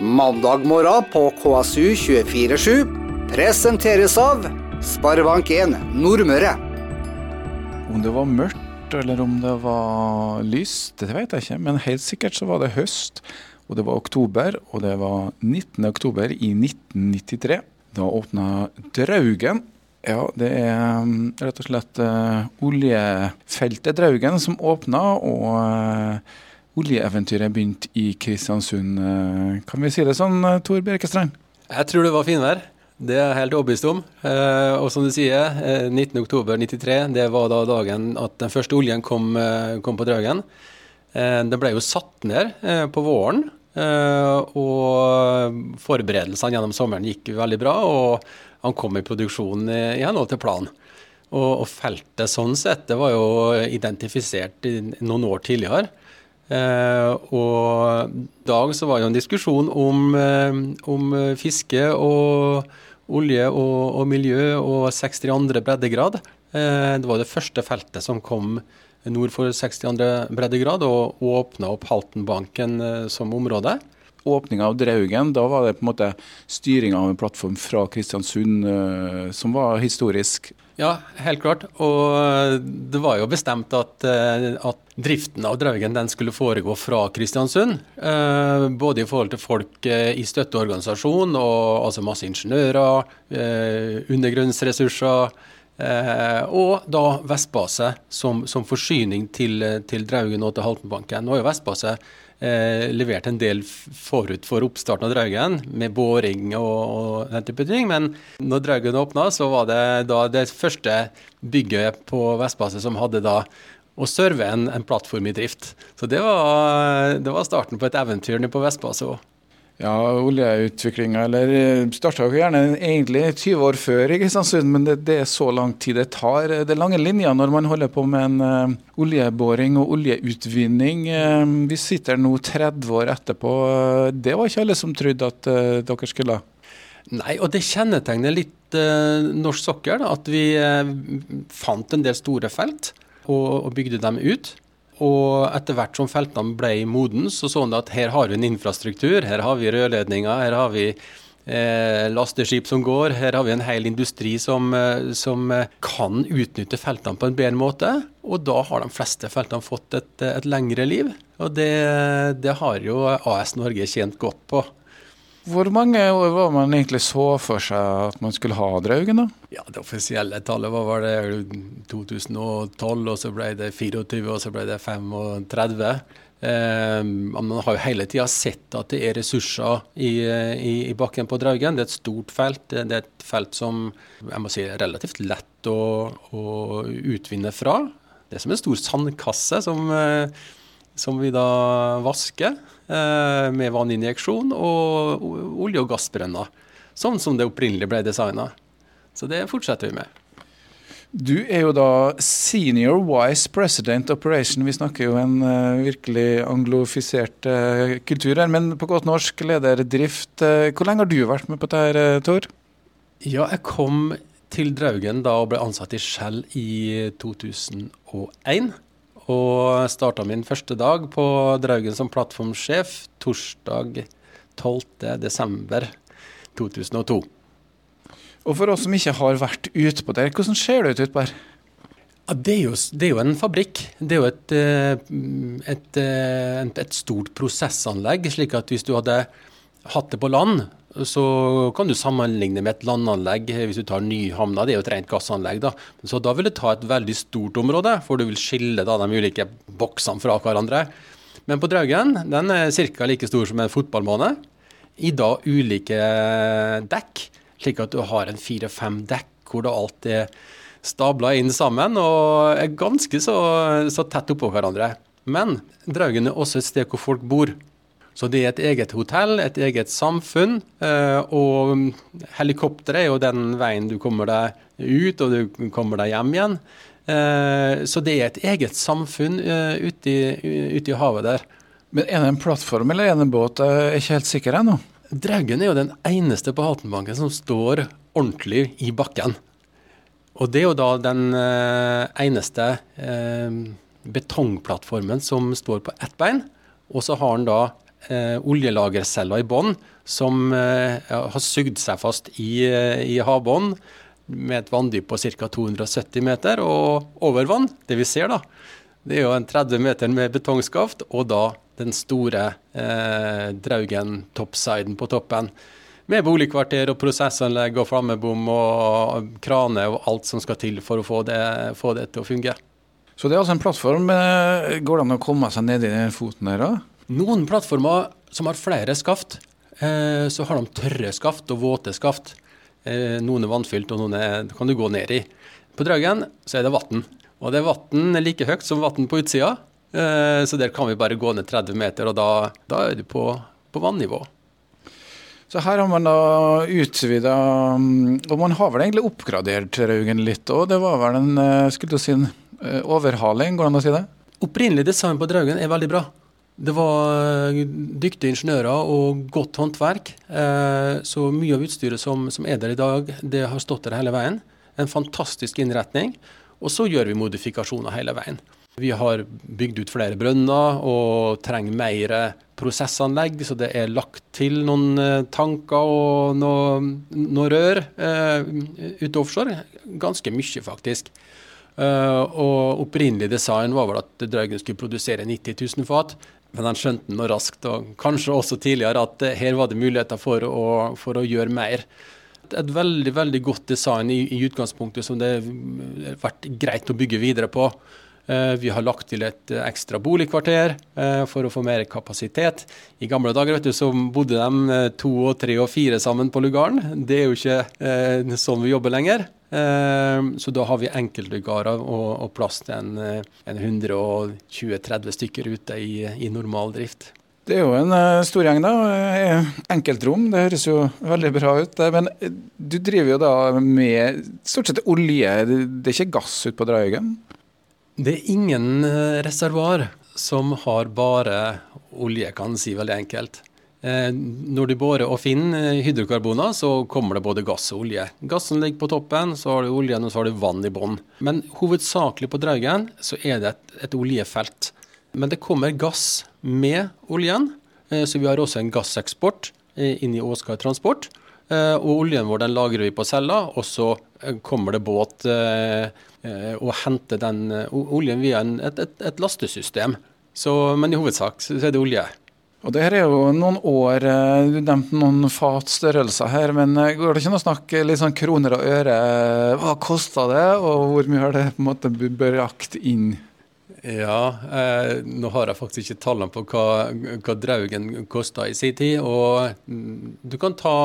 Mandag morgen på KSU247 presenteres av Sparebank1 Nordmøre. Om det var mørkt eller om det var lyst, det vet jeg ikke. Men helt sikkert så var det høst, og det var oktober. Og det var 19. oktober i 1993. Da åpna Draugen. Ja, det er mm, rett og slett uh, oljefeltet Draugen som åpna, og uh, oljeeventyret begynte i Kristiansund. Eh, kan vi si det sånn, eh, Tor Bjerkestrand? Jeg tror det var finvær. Det er jeg helt overbevist om. Eh, og som du sier, 19.10.93 det var da dagen at den første oljen kom, kom på Draugen. Den ble jo satt ned på våren, og forberedelsene gjennom sommeren gikk veldig bra. Og han kom i produksjon i henhold til planen. Og, feltet sånn sett, det var jo identifisert noen år tidligere. Uh, og i dag så var det en diskusjon om, uh, om fiske og olje og, og, miljø og 62. breddegrad. Uh, det var det første feltet som kom nord for 62. breddegrad og åpna opp Haltenbanken som område åpninga av Draugen, da var det på en måte styringa av en plattform fra Kristiansund uh, som var historisk? Ja, helt klart. Og det var jo bestemt at, uh, at driften av Draugen den skulle foregå fra Kristiansund. Uh, både i forhold til folk i støtteorganisasjon, og, altså masse ingeniører, undergrunnsressurser. og da Vestbase som, som forsyning til, til Draugen og til Haltenbanken. Nå er jo Vestbase eh, levert en del forut for oppstarten av Draugen, med boring og, og, den type ting. Men når Draugen åpna, så var det da det første bygget på Vestbase som hadde da å serve en, en plattform i drift. Så det var, det var starten på et eventyr på Vestbase òg. Ja, oljeutviklinga eller eh, starta gjerne egentlig 20 år før i Kristiansund, men det, det, er så lang tid det tar. Det er lange linjer når man holder på med en uh, oljeboring og oljeutvinning. Uh, vi sitter nå 30 år etterpå. Det var ikke alle som trodde at uh, dere skulle. Nei, og det kjennetegner litt norsk sokkel at vi fant en del store felt og, og bygde dem ut. Og etter hvert som feltene ble modne, så så han at her har vi en infrastruktur. Her har vi rørledninger, her har vi eh, lasteskip som går. Her har vi en hel industri som, eh, som, eh, kan utnytte feltene på en bedre måte. Og da har de fleste feltene fått et, et lengre liv. Og det, det har jo AS Norge tjent godt på. Hvor mange år var man egentlig så for seg at man skulle ha Draugen, da? Ja, Det offisielle tallet var, vel det 2012, og så ble det 24, og så ble det 35. Eh, man har jo hele tida sett at det er ressurser i, i, i, bakken på Draugen. Det er et stort felt. Det er et felt som jeg må si er relativt lett å, å utvinne fra. Det er som en stor sandkasse som, eh, som vi da vasker. Eh, med vanninjeksjon og olje- og gassbrønner. Sånn som det opprinnelig ble designa. Så det fortsetter vi med. Du er jo da senior vice president operation. Vi snakker jo en uh, virkelig anglofisert uh, kultur her. Men på godt norsk leder drift. Uh, hvor lenge har du vært med på dette, her, Tor? Ja, jeg kom til Draugen da og ble ansatt i Skjell i 2001. Og starta min første dag på Draugen som plattformsjef torsdag 12.12.2002. Og for oss som ikke har vært ute på der, hvordan ser det ut utpå her? Ja, det, er jo, det, er jo, en fabrikk. Det er jo et, eh, et, eh, et, et stort prosessanlegg. slik at hvis du hadde hatt det på land, så kan du sammenligne med et landanlegg hvis du tar Nyhamna, det er jo et rent gassanlegg. da. Så da vil det ta et veldig stort område, for du vil skille da, de ulike boksene fra hverandre. Men på Draugen den er ca. like stor som en fotballmåne. I da ulike dekk, slik at du har en fire-fem dekk hvor det alt er stabla inn sammen og er ganske så, så tett oppå hverandre. Men Draugen er også et sted hvor folk bor. Så det er et eget hotell, et eget samfunn. Eh, og helikopter er jo den veien du kommer deg ut, og du kommer deg hjem igjen. Eh, så det er et eget samfunn eh, ute i, ute i havet der. Men Er det en plattform eller er det en båt? Jeg er ikke helt sikker ennå. Draugen er jo den eneste på Haltenbanken som står ordentlig i bakken. Og det er jo da den eneste betongplattformen som står på ett bein. Og så har den da eh, oljelagerceller i bånn som eh, har sugd seg fast i, eh, i havbunnen med et vanndyp på ca. 270 meter og over vann. Det vi ser, da, det er jo en 30 meter med betongskaft, og da den store eh, Draugen topsiden på toppen. Med boligkvarter og prosessanlegg og flammebom og krane og alt som skal til for å få det, få det til å fungere. Så det er altså en plattform. Eh, går det an å komme seg ned i den foten her, da? Noen plattformer som har flere skaft, eh, så har de tørre skaft og våte skaft. Eh, noen er vannfylt, og noen er, kan du gå ned i. På Draugen så er det vann. Og det er vann like høyt som vann på utsida. Eh, så der kan vi bare gå ned 30 meter, og da, da er du på, på vannivå. Så her har man da utvida Og man har vel egentlig oppgradert Draugen litt òg. Det var vel en, skulle du si, en overhaling, går det an å si det? Opprinnelig design på Draugen er veldig bra. Det var eh, dyktige ingeniører og godt håndverk. Eh, så mye av utstyret som, som, er der i dag, det har stått der hele veien. En fantastisk innretning. Og så gjør vi modifikasjoner hele veien. Vi har bygd ut flere brønner og trenger mer prosessanlegg, så det er lagt til noen eh, tanker og noen noe rør ute offshore. Ganske mye, faktisk. Og Opprinnelig design var vel at Draugen skulle produsere 90 000 fat. Men han skjønte nå raskt, og kanskje også tidligere, at eh, her var det muligheter for å, for å gjøre mer. Et veldig veldig godt design i, i utgangspunktet som det har vært greit å bygge videre på. Eh, vi har lagt til et ekstra boligkvarter eh, for å få mer kapasitet. I gamle dager vet du, så bodde de to, og tre og fire sammen på lugaren. Det er jo ikke sånn vi jobber lenger. Ehm, så da har vi enkeltlugarer og, og plass til en, eh, en 120-30 stykker ute i, i normal drift. Det er jo en uh, stor gjeng, da. Eh, enkeltrom, det høres jo veldig bra ut. Men du driver jo da med stort sett olje, det er ikke gass ute på Drahaugen? Det er ingen reservoar som har bare olje, kan en si veldig enkelt. Eh, når du borer og finner eh, hydrokarboner, så kommer det både gass og olje. Gassen ligger på toppen, så har du oljen og så har du vann i bånn. Men hovedsakelig på Draugen så er det et, et, oljefelt. Men det kommer gass med oljen, eh, så vi har også en gasseksport inn i Åsgard Transport. Og oljen vår den lagrer vi på cella, og så kommer det båt og henter den oljen via et, et, et lastesystem. Så, men i hovedsak så er det olje. Og Det her er jo noen år, eh, du nevnte noen fatstørrelser her, men eh, går det ikke an å snakke litt sånn kroner og øre? Hva kosta det, og hvor mye har det på en måte brakt inn? Ja, eh, nå har jeg faktisk ikke tallene på hva, hva Draugen kosta i sin tid. og mm, Du kan ta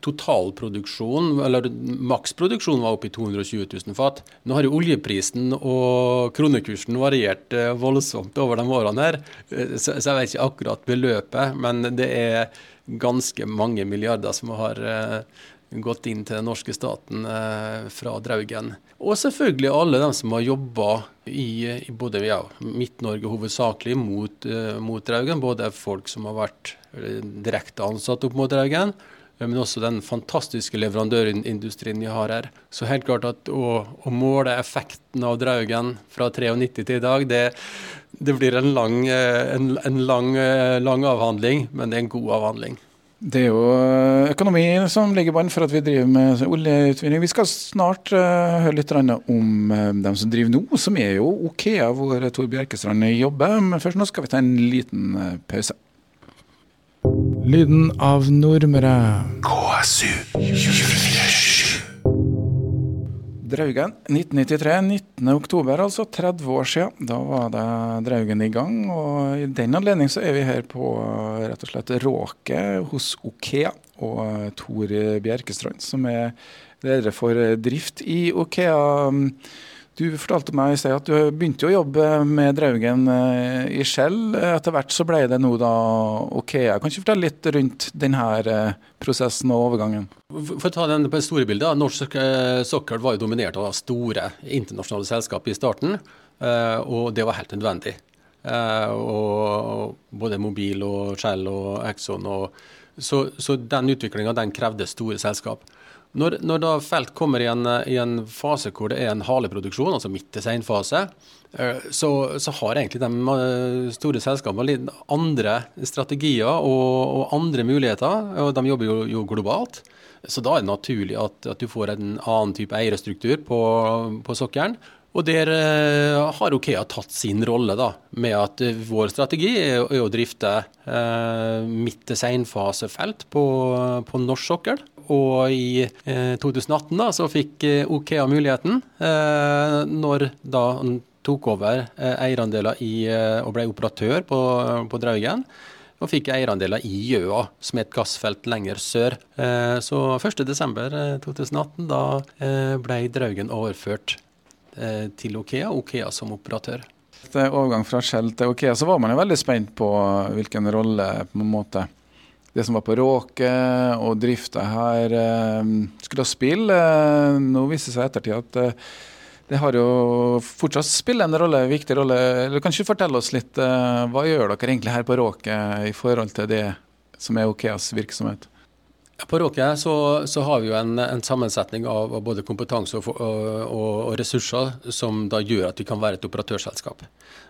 totalproduksjon, eller maksproduksjonen var oppe i 220 000 fat. Nå har jo oljeprisen og kronekursen variert eh, voldsomt over de årene her, eh, så jeg vet ikke akkurat beløpet, men det er ganske mange milliarder som har eh, gått inn til den norske staten fra Draugen. Og selvfølgelig alle de som har jobba i, både ja, Midt-Norge hovedsakelig mot, mot Draugen. Både folk som har vært direkte ansatt opp mot Draugen, men også den fantastiske leverandørindustrien vi har her. Så helt klart at å, å måle effekten av Draugen fra 93 til i dag, det, det blir en, lang, eh, en, en lang, eh, lang, avhandling, men det er en god avhandling. Det er jo eh, økonomi som ligger i for at vi driver med oljeutvinning. Vi skal snart uh, høre litt om dem som driver nå, som er jo OK, hvor Tor Bjerkestrand jobber. Men først nå skal vi ta en liten uh, pause. Lyden av Nordmøre. KSU 247. Draugen 1993, 19. oktober, altså 30 år siden. Da var det Draugen i gang. og I den anledning så er vi her på rett og slett Råket hos Okea og Tor Bjerkestrand, som er leder for drift i Okea. Du fortalte meg i sted at du begynte å jobbe med Draugen eh, i Skjell. Etter hvert så ble det nå da Okea. Kan ikke fortelle litt rundt denne eh, prosessen og overgangen? For å ta den på det store bildet, Norsk eh, sokkel var jo dominert av store internasjonale selskap i starten, og det var helt nødvendig. Og både Mobil og Shell og Exxon og så, så den utviklinga krevde store selskap. Når, når da felt kommer i en, i en, fase hvor det er en haleproduksjon, altså midt til seinfase, eh, så, så, har egentlig de store selskapene litt andre strategier og, og, andre muligheter. og De jobber jo, jo globalt. Så da er det naturlig at, at, du får en annen type eierstruktur på, på sokkelen. Og der uh, har Okea tatt sin rolle, da, med at uh, vår strategi er, å drifte uh, midt til seinfasefelt på, på norsk sokkel. Og i 2018 da, så fikk Okea muligheten, når da han tok over eierandeler i, og ble operatør på, på Draugen og fikk eierandeler i Gjøa, som er et gassfelt lenger sør. Eh, så 1.12.2018 eh, da eh, ble Draugen overført til Okea, Okea som operatør. Etter overgang fra Shell til Okea, så var man jo veldig spent på hvilken rolle på en måte det som var på Råke og drifta her skulle spille. Nå viser det seg i ettertid at det har jo fortsatt spiller en rolle, en viktig rolle. Eller kan ikke fortelle oss litt, hva gjør dere egentlig her på Råke i forhold til det som er Okeas virksomhet? På Råke så, så, har vi jo en, en sammensetning av, av, både kompetanse og, og, og, ressurser som da gjør at vi kan være et operatørselskap.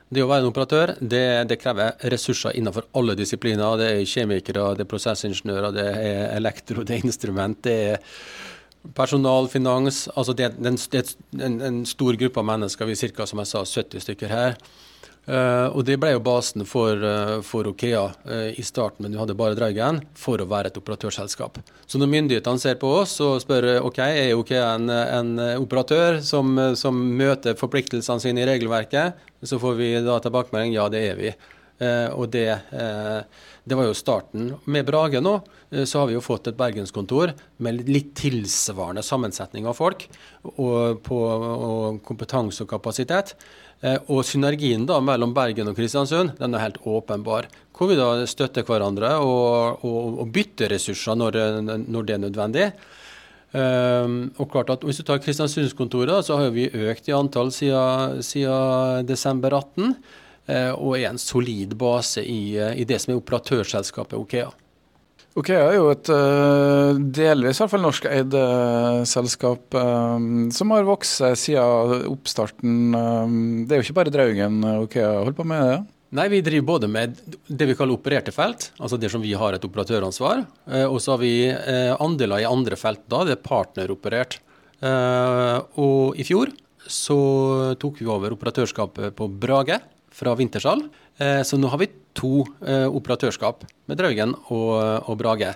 Det å være en operatør det, det, krever ressurser innenfor alle disipliner. Det er kjemikere, det er prosessingeniører, det er elektro, det er instrument. det er Personal, finans, altså det, det, er en, en, stor gruppe av mennesker, vi er ca. som jeg sa, 70 stykker her. Uh, og Det ble jo basen for, uh, for Okea uh, i starten, men vi hadde bare Draugen, for å være et operatørselskap. Så når myndighetene ser på oss og spør ok, er Okea en, en operatør som, som, møter forpliktelsene sine i regelverket, så får vi da tilbakemelding ja, det er vi. Og det det var jo starten. Med Brage nå eh, så har vi jo fått et bergenskontor med litt tilsvarende sammensetning av folk og, på, og kompetanse og kapasitet. Eh, og synergien da mellom Bergen og Kristiansund den er helt åpenbar. Hvor vi da støtter hverandre og, og, og bytter ressurser når, når, det er nødvendig. Um, og klart at Hvis du tar Kristiansundskontoret, så har vi økt i antall siden, siden desember 18. Eh, og er en solid base i, eh, i det som er operatørselskapet Okea. Okea er jo et uh, delvis i hvert fall norskeid selskap som har vokst siden oppstarten. Det er jo ikke bare Draugen Okea holder på med? det? Nei, vi driver både med det vi kaller opererte felt, altså det som vi har et operatøransvar. Og så har vi andeler i andre felt da, det er partneroperert. Og i fjor så tok vi over operatørskapet på Brage fra Wintershall. Eh, så nå har vi to eh, operatørskap med Draugen og, og, Brage.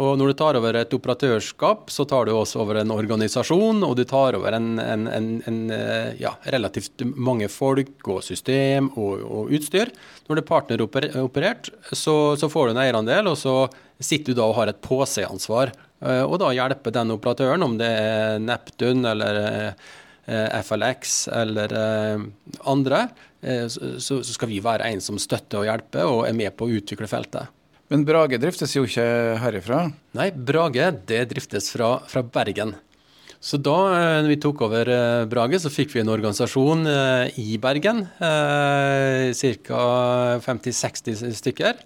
Og når du tar over et operatørskap, så tar du også over en organisasjon, og du tar over en, en, en, eh, ja, relativt mange folk og system og, og, utstyr. Når det er partneroperert, så, så får du en eierandel, og så sitter du da og har et påseansvar. Og da hjelper den operatøren, om det er Neptun eller FLX eller andre, så, skal vi være en som støtter og hjelper og er med på å utvikle feltet. Men Brage driftes jo ikke herifra? Nei, Brage det driftes fra, fra Bergen. Så da når vi tok over eh, Brage, så fikk vi en organisasjon i Bergen. Ca. 50-60 stykker.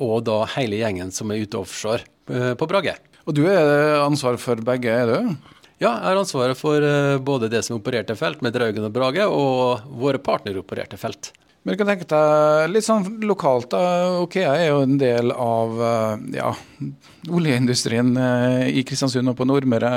Og da hele gjengen som er ute offshore på Brage. Og du er ansvar for begge, er du? Ja, jeg har ansvaret for eh, både det som opererte felt med Draugen og Brage, og våre partneropererte felt. Men du kan tenke deg litt sånn lokalt. da, Okea er jo en del av eh, ja, oljeindustrien eh, i Kristiansund og på Nordmøre.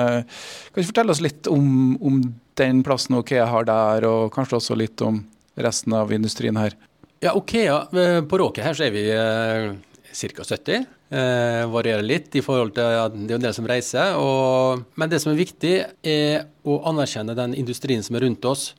Kan du fortelle oss litt om, om den plassen Okea har der, og kanskje også litt om resten av industrien her? Ja, Okea, På Råke her så er vi ca. 70. Eh, varierer litt i forhold til at det er en del som reiser. Og, men det som er viktig, er å anerkjenne den industrien som er rundt oss,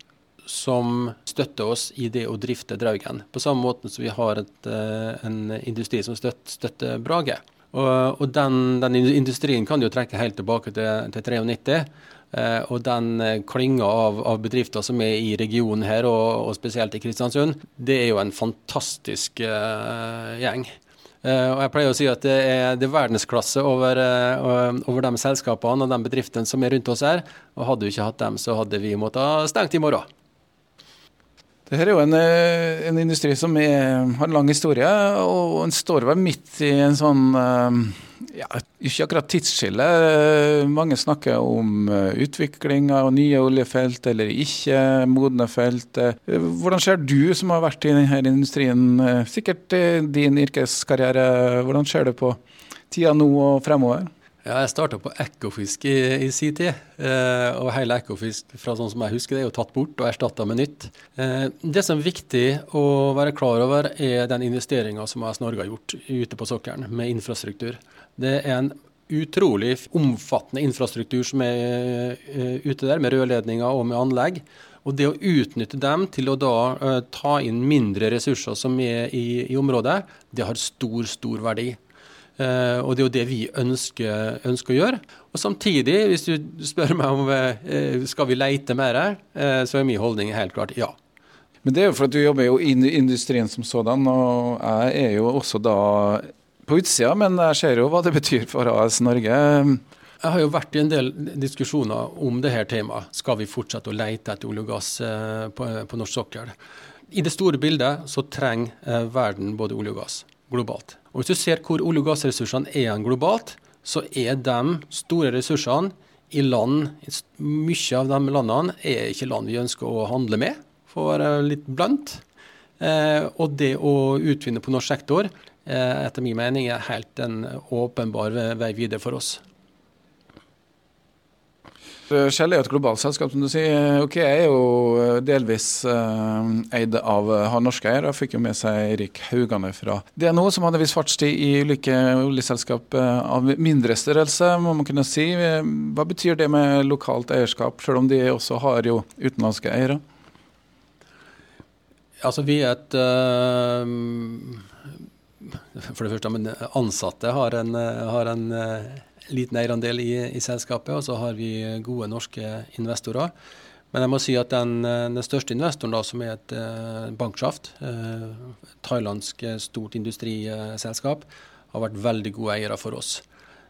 som støtter oss i det å drifte Draugen. På samme måte som vi har et, eh, en industri som støtter, støtter Brage. Og, og den, den, industrien kan jo trekke helt tilbake til, til 93. Eh, og den eh, klynga av, av, bedrifter som er i regionen her, og, og, spesielt i Kristiansund, det er jo en fantastisk eh, gjeng. Uh, og jeg pleier å si at det er, det er verdensklasse over, uh, over, de selskapene og de bedriftene som er rundt oss her. Og hadde vi ikke hatt dem, så hadde vi måttet stengt i morgen. Dette er jo en, eh, en industri som er, har en lang historie, og en står vel midt i en sånn ja, ikke akkurat tidsskille. Mange snakker om eh, utvikling av nye oljefelt eller ikke modne felt. Eh, hvordan ser du som har vært i denne industrien, eh, sikkert din yrkeskarriere, hvordan ser du på tida nå og fremover? Ja, jeg starta på Ekofisk i, i sin tid. Eh, og hele Ekofisk fra sånn som jeg husker det, er jo tatt bort og erstatta med nytt. Eh, det som er viktig å være klar over, er den investeringa som AS Norge har gjort ute på sokkelen med infrastruktur. Det er en utrolig omfattende infrastruktur som er uh, ute der, med rørledninger og med anlegg. Og det å utnytte dem til å da uh, ta inn mindre ressurser som er i, i området, det har stor, stor verdi. Uh, og det er jo det vi ønsker, ønsker, å gjøre. Og samtidig, hvis du spør meg om uh, skal vi leite mer, uh, så er min holdning helt klart ja. Men det er jo for at du jobber jo i industrien som sådan, og jeg er jo også da på utsida, men jeg ser jo hva det betyr for AS Norge. Jeg har jo vært i en del diskusjoner om det her temaet. Skal vi fortsette å lete etter olje og gass på, på norsk sokkel? I det store bildet så trenger verden både olje og gass globalt. Og Hvis du ser hvor olje- og gassressursene er globalt, så er de store ressursene i land Mye av de landene er ikke land vi ønsker å handle med, for å være litt blunt. Eh, og det å utvinne på norsk sektor, eh, etter min mening, er helt en åpenbar vei videre for oss. Shell er jo et globalt selskap, som du sier. Ok, jeg er jo eh, delvis uh, eid av uh, har norske eiere. Fikk jo med seg Erik Haugane fra noe som hadde viss fartstid i ulike oljeselskap uh, av mindre størrelse, må man kunne si. Hva betyr det med lokalt eierskap, selv om de også har jo utenlandske eiere? Altså, vi er et For det første, men ansatte har en, har en liten eierandel i, i, selskapet, og så har vi gode norske investorer. Men jeg må si at den, den største investoren, da, som er et eh, banksjaft, eh, thailandsk eh, stort industriselskap, har vært veldig gode eiere for oss.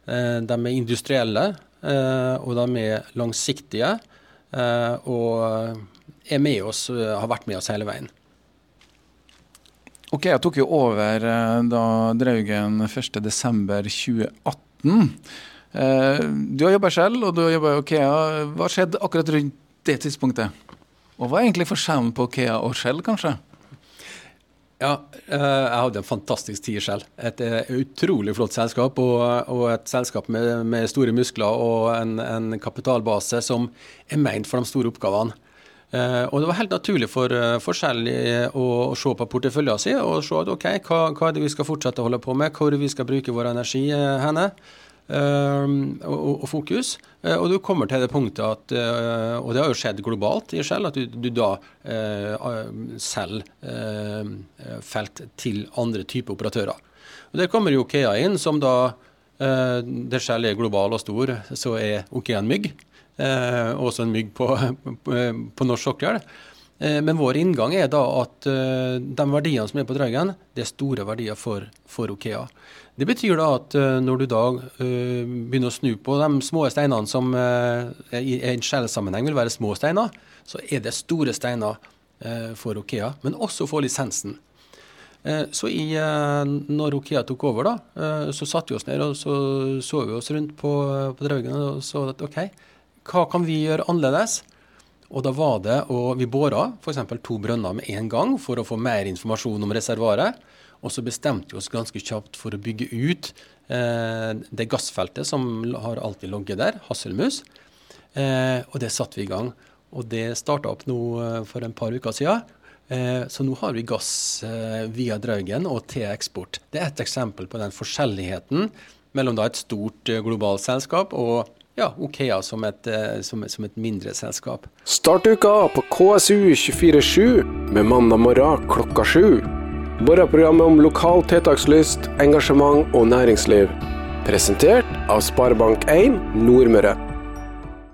Eh, de er industrielle, eh, og de er langsiktige. Eh, og er med oss, har vært med oss hele veien. Ok, Jeg tok jo over da Draugen 1.12.2018 2018. Eh, du har jobba selv, og du har jobba i Okea. Hva skjedde akkurat rundt det tidspunktet? Og hva er egentlig forskjellen på Okea og Shell, kanskje? Ja, eh, jeg hadde en fantastisk tid selv. Et eh, utrolig flott selskap. Og, et selskap med, store muskler og en, kapitalbase som er ment for de store oppgavene. Og Det var helt naturlig for, for Shell å, se på porteføljen sin og se at ok, hva, hva, er det vi skal fortsette å holde på med, hvor vi skal bruke vår energi henne. Ehm, og, og, fokus. Eh, og du kommer til det punktet at, eh, og det har jo skjedd globalt i Shell, at du, du da eh, selger felt til andre typer operatører. Og Der kommer jo Okea inn, som da der Shell er global og stor, så er Okea en mygg. Også en mygg på, på, på norsk sokkel. Men vår inngang er da at de verdiene som er på Draugen, det er store verdier for, for Okea. Det betyr da at når du da begynner å snu på de små steinene som i en skjellsammenheng vil være små steiner, så er det store steiner for Okea, men også for lisensen. Så i, når Okea tok over, da, så satte vi oss ned og så, så vi oss rundt på, på Draugen og så at OK, hva kan vi gjøre annerledes? Og da var det, og Vi bora f.eks. to brønner med en gang for å få mer informasjon om reservoaret. Og så bestemte vi oss ganske kjapt for å bygge ut eh, det gassfeltet som har alltid ligget der, Hasselmus. Eh, og det satte vi i gang. Og det starta opp nå eh, for en par uker siden. Eh, så nå har vi gass eh, via Draugen og til eksport. Det er et eksempel på den forskjelligheten mellom da et stort eh, globalt selskap og ja, Okea som et, som, som et mindre selskap. Start uka på KSU 24-7 med mandag morgen klokka sju. Morgenprogrammet om lokal tiltakslyst, engasjement og næringsliv. Presentert av Sparebank1 Nordmøre.